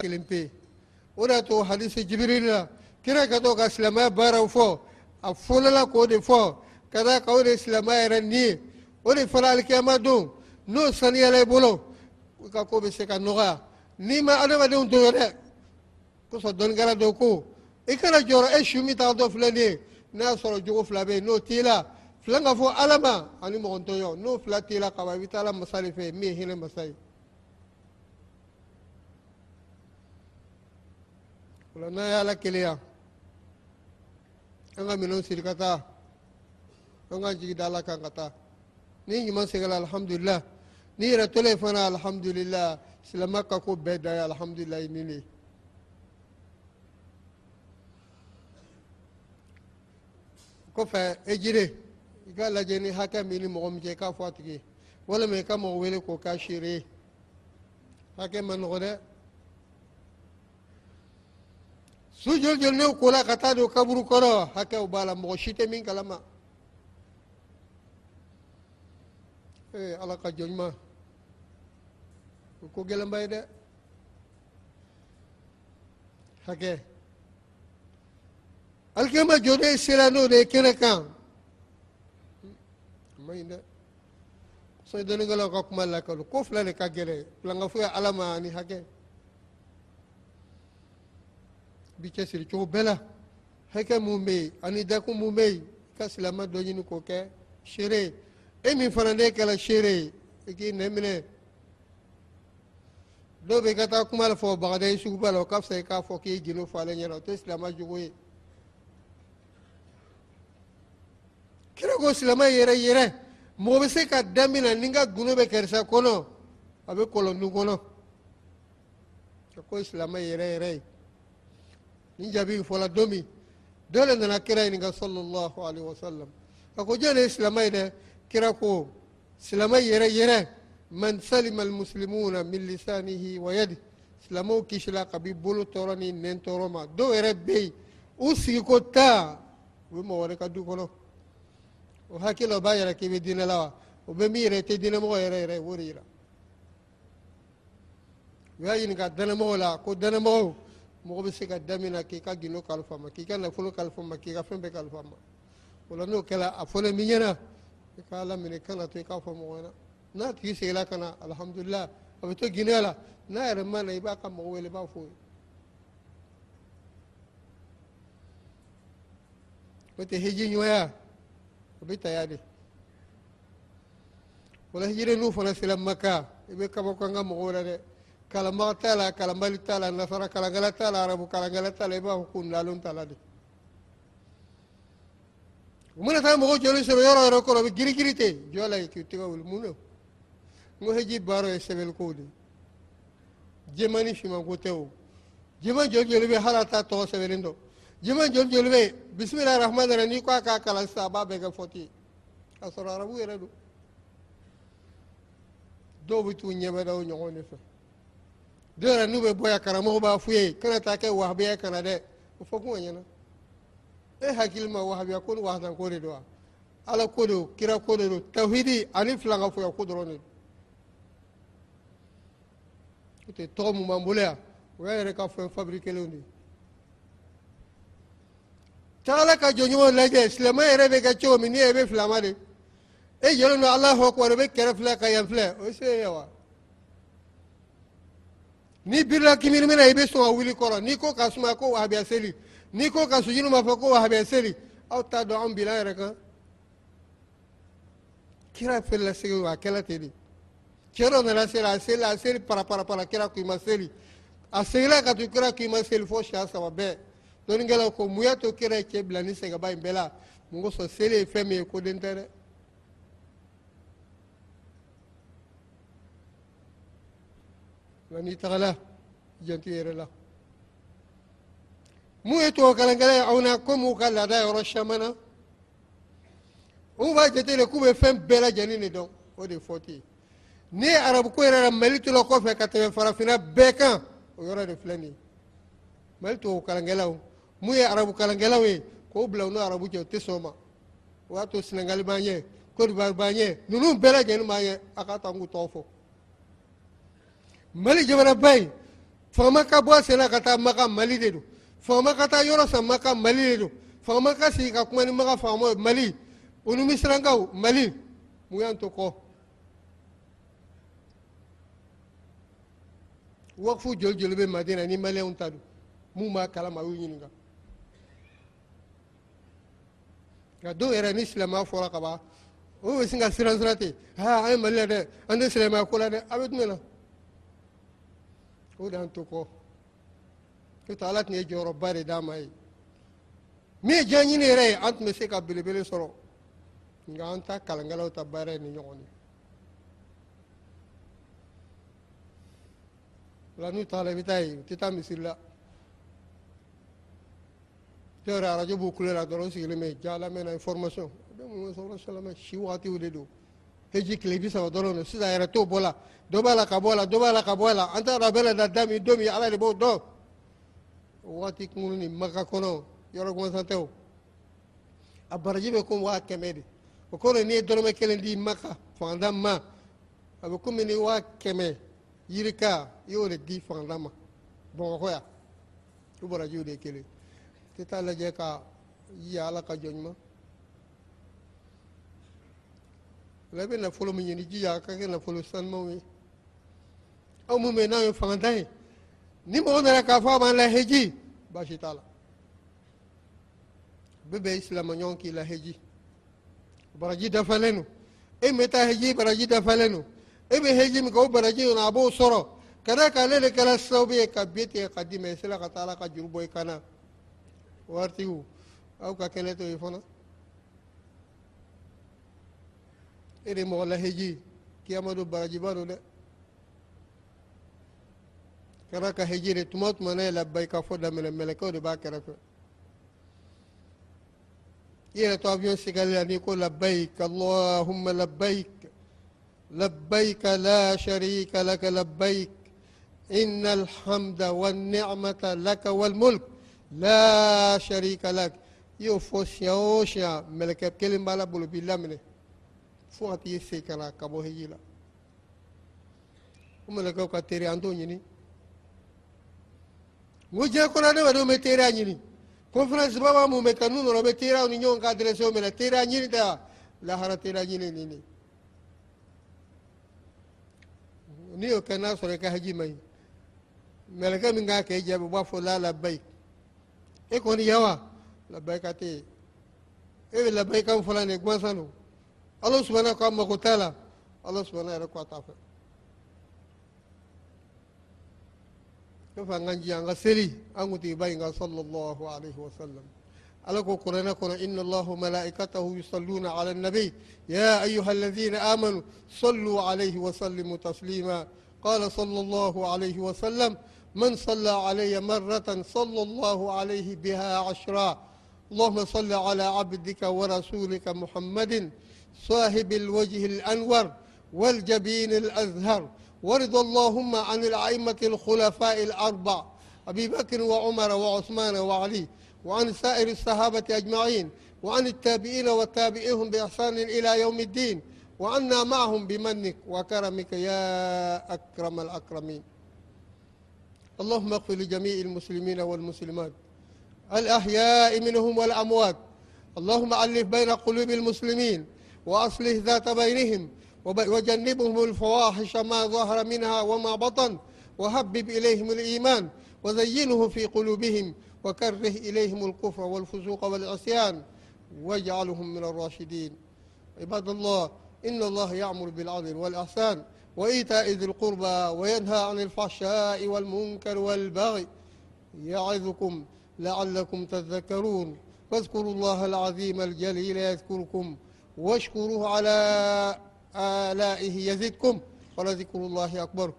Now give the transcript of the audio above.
de y'a to hadisi jibirili la kira ka to ka silamɛya baaraw fɔ a fɔlɔla k'o de fɔ ka ka o de silamɛya yɛrɛ nin ye o de fana alikiyama don n'o saniyala i bolo i ka ko bɛ se ka nɔgɔya. N'i ma adamadenw to ye dɛ kosɔn dɔnnikɛla dɔ ko i kana jɔrɔ e su min tagatɔ filɛ nin ye n'a y'a jogo n'o t'i la fila ka fɔ ala ma n'o fila t'i la kaban i bɛ taa tolen fana alhamdulillah silamɛ ka ko bɛɛ da ye alhamdulillah ni ne kɔfɛ e jire i ka lajɛ ni hakɛ min ni mɔgɔ min cɛ i k'a fɔ a tigi ye walima i ka mɔgɔ wele k'o k'a seere ye hakɛ ma nɔgɔ dɛ su joli n'u kola ka taa don kaburu kɔrɔ hakɛw b'a la tɛ min kalama. Ee ala ka jɔn ɲuman o ko gɛlɛnba ye dɛ hakɛ alikiyama jɔden sera n'o de ye kɛnɛ kan ma ka kuma ko ka hakɛ bi cɛsiri cogo bɛɛ la hakɛ mun bɛ yen ani dakun mun bɛ yen i ka silamɛ dɔ ɲini k'o kɛ seere e min fana ne kɛra seere ye i k'i nɛ minɛ dɔw bɛ i ka taa kuma fɔ bagada i suguba la o ka fisa i k'a fɔ k'i gindo fɔ ale ɲɛna o tɛ silamɛ jogo ye kira ko silamɛ yɛrɛ yɛrɛ mɔgɔ bɛ se ka daminɛ ni n ka gundo bɛ karisa kɔnɔ a bɛ kɔlɔn kɔnɔ a ko silamɛ yɛrɛ yɛrɛ ye نجابين فلا دومي دولا نانا كراين صلى الله عليه وسلم اكو جانا اسلامينا كراكو سلامي يرى يرى من سلم المسلمون من لسانه ويده سلامو كيشلا قبي بولو توراني نين توروما دو يرى بي اسي كتا وما وريكا دو كلو وهاكي لو بايرا كي بدينا لوا وبمي يرى تدينا مو يرى يرى وريرا ويا ينكا دنا مولا كو دنا مولا mɔgɔ bɛ se ka damina k'i ka gindo kalifa ma k'i ka nafolo kalifa ma k'i ka fɛn bɛɛ kalifa ma o la n'o kɛla a fɔlen min ɲɛna i k'a laminɛ kana to i k'a fɔ mɔgɔ ɲɛna. N'a tigi seginna ka na alihamudulila a bɛ to ginɛ la n'a yɛrɛ ma na i b'a ka mɔgɔ wele i b'a fɔ ye. O tɛ hiji ɲɔgɔnya o bɛ taya de. O la hijiri n'u fana sera maka i bɛ kabako an ka mɔgɔw la dɛ kalanbaga t'a la kalanbali la nasara kalankɛla t'a la arabu kalankɛla la i b'a fɔ ko nalon t'a la de mana taa mɔgɔ jɔlen sɔrɔ yɔrɔ yɔrɔ kɔrɔ u bɛ girigiri ten jɔ la yen k'i tɛgɛ wuli mun don n ko heji baara ni fimanko tɛ o jɛma joli joli bɛ hali a t'a tɔgɔ sɛbɛnnen dɔn jɛma joli joli bɛ bisimilahi rahmani rahim n'i arabu yɛrɛ n'u bɛ bɔ yan karamɔgɔ b'a f'u ye kana taa kɛ wahabiya kana dɛ o fɔ kun ka ɲɛna e hakili ma wahabiya ko ni wahasan ko de don wa ala ko don kira ko de don tawhidi ani fila ka foya ko dɔrɔn de don o tɛ tɔgɔ mun b'an bolo yan o y'a yɛrɛ ka fɛn fabriquelenw de ye tagala ka jɔnɲɔgɔn lajɛ silamɛ yɛrɛ bɛ kɛ cogo min ni e bɛ filama de e jɔlen don alahu akbar i bɛ kɛrɛ ka yan filɛ o ye se ye wa ni birila kimiri mina i bɛ sɔn ka wuli kɔrɔ n'i ko ka suma ko wahabiya seli. N'i ko ka sujunu ma fɔ ko wahabiya seli. Aw t'a dɔn anw bila yɛrɛ kan kira feerela segi a kɛla ten de cɛ dɔ nana seli a seli a seli para para para kira ko i ma seli. A segila ka to kira ko i ma seli fo siɲɛ saba bɛɛ dɔnnikɛlaw ko mun y'a to kira ye cɛ bila ni sɛgɛba in bɛɛ la mun kosɔn seli ye fɛn min ye ko den tɛ dɛ nka n'i tagala janto i yɛrɛ la mun ye tubabu kalankɛla ye aw na komi u ka laada yɔrɔ caman na u b'a jate de k'u bɛ fɛn bɛɛ lajɛlen de dɔn o de fɔ ten n'i ye arabuko yɛrɛ la mali tora kɔfɛ ka tɛmɛ farafinna bɛɛ kan o yɔrɔ de filɛ nin ye mali tubabu kalankɛlaw mun ye arabu kalankɛlaw ye k'o bila u n'o arabu cɛ u tɛ sɔn o ma o b'a to senegali b'an ɲɛ côte d'ivoire b'an ɲɛ ninnu bɛɛ lajɛlen b'an ɲɛ a k'a to an k'u tɔgɔ fɔ mali jamanaba in faama ka bɔ a senna ka taa maka mali de don faama ka taa yɔrɔ san maka mali de don faama ka sigi ka kuma ni maka faama mali o ni mali. Mun y'an to kɔ wakufu joli joli bɛ madina ni maliyɛnw ta don mun b'a kalama a y'u ɲininka nka dɔw yɛrɛ ni silamɛya fɔra o bɛ sin ka siran siran ten mali la dɛ an tɛ silamɛya ko la dɛ a bɛ o de y'an to kɔ n'o tɛ ala tun ye jɔyɔrɔba de d'an ma ye min ye diɲɛ ɲini yɛrɛ ye an tun bɛ se ka belebele sɔrɔ nka an ta kalankɛlaw ta baara ye ni ɲɔgɔn ye la n'u taara i bɛ taa yen u tɛ taa misiri la dɔw yɛrɛ arajo b'u kulo la dɔrɔn u sigilen bɛ ja lamɛnna information bɛ mun sɔrɔ salama si wagatiw de don heji tile bi saba dɔrɔn don sisan yɛrɛ t'o bɔ la dɔ b'a la ka bɔ a la dɔ b'a la ka bɔ a la an t'a dɔn a bɛ na da da min don min ala de b'o dɔn o waati kunkurunin maka kɔnɔ yɔrɔ gansan tɛ o a baraji bɛ komi waa kɛmɛ de o kɔrɔ n'i ye dɔrɔmɛ kelen di maka fantan ma. A bɛ komi ni waa kɛmɛ yirika i y'o de di fantan ma. Bamakɔ yan o barajiw de ye kelen tɛ taa lajɛ ka yaala ka jɔ ɲuman la i bɛ nafolo min ɲini jija a ka kɛ nafolo sanumanw ye aw mun bɛ n'aw ye fangantan ye. Ni mɔgɔ nana k'a fɔ a b'an la heji baasi t'a la. Bɛɛ bɛ silamɛ ɲɔgɔn k'i la heji baraji dafalen don e bɛ taa heji baraji dafalen don e bɛ heji min kɛ o baraji kɔnɔ a b'o sɔrɔ ka d'a kan ale de kɛra sababu ye ka biye tigɛ ka d'i ma i sera ka taa ala ka juru bɔ i kan na waritigiw aw ka kɛnɛ to yen fana e de mɔgɔ laheji kiyama do barajiba do dɛ kɛra ka heji de tuma tuma ne ye labayika fɔ daminɛ mɛlɛkɛw de b'a kɛrɛfɛ i yɛrɛ to avion sigali la n'i ko labayik allahumma labayik لبيك لا شريك لك لبيك إن الحمد والنعمة لك والملك لا شريك لك يوفوس يوشيا ملك كلمة لا بلو بالله منه fo ka t'i se ka na ka bɔ heji la o mɛlɛkɛw ka teri an t'o ɲini n ko diɲɛ kɔnɔ adamadenw bɛ teriya ɲini conférence baba mun bɛ kɛ n'u nana u bɛ teriyaw ni ɲɔgɔn ka adressé o minɛ teriya ɲini tɛ wa lahara teriya ɲini nin de n'i y'o kɛ n'a sɔrɔ i ka haji ma ɲi mɛlɛkɛ min k'a kɛ i jaabi u b'a fɔ la labayi e kɔni ya wa labayika tɛ yen e bɛ labayi kan fɔla nin gansan don الله سبحانه وتعالى قتالا الله سبحانه وتعالى كيف نجي عن غسلي أنتي بين صلى الله عليه وسلم ألكو قرآن إن الله ملائكته يصلون على النبي يا أيها الذين آمنوا صلوا عليه وسلموا تسليما قال صلى الله عليه وسلم من صلى علي مرة صلى الله عليه بها عشرا اللهم صل على عبدك ورسولك محمد صاحب الوجه الأنور والجبين الأزهر. ورض اللهم عن الأئمة الخلفاء الأربع أبي بكر وعمر وعثمان وعلي وعن سائر الصحابة أجمعين وعن التابعين وتابعيهم بإحسان إلى يوم الدين. وعنا معهم بمنك وكرمك يا أكرم الأكرمين. اللهم اغفر لجميع المسلمين والمسلمات الأحياء منهم والأموات. اللهم ألف بين قلوب المسلمين. وأصلح ذات بينهم وجنبهم الفواحش ما ظهر منها وما بطن وهبب إليهم الإيمان وزينه في قلوبهم وكره إليهم الكفر والفسوق والعصيان واجعلهم من الراشدين. عباد الله إن الله يأمر بالعدل والإحسان وإيتاء ذي القربى وينهى عن الفحشاء والمنكر والبغي يعظكم لعلكم تذكرون. فاذكروا الله العظيم الجليل يذكركم. واشكروه على آلائه يزدكم ولذكر الله أكبر.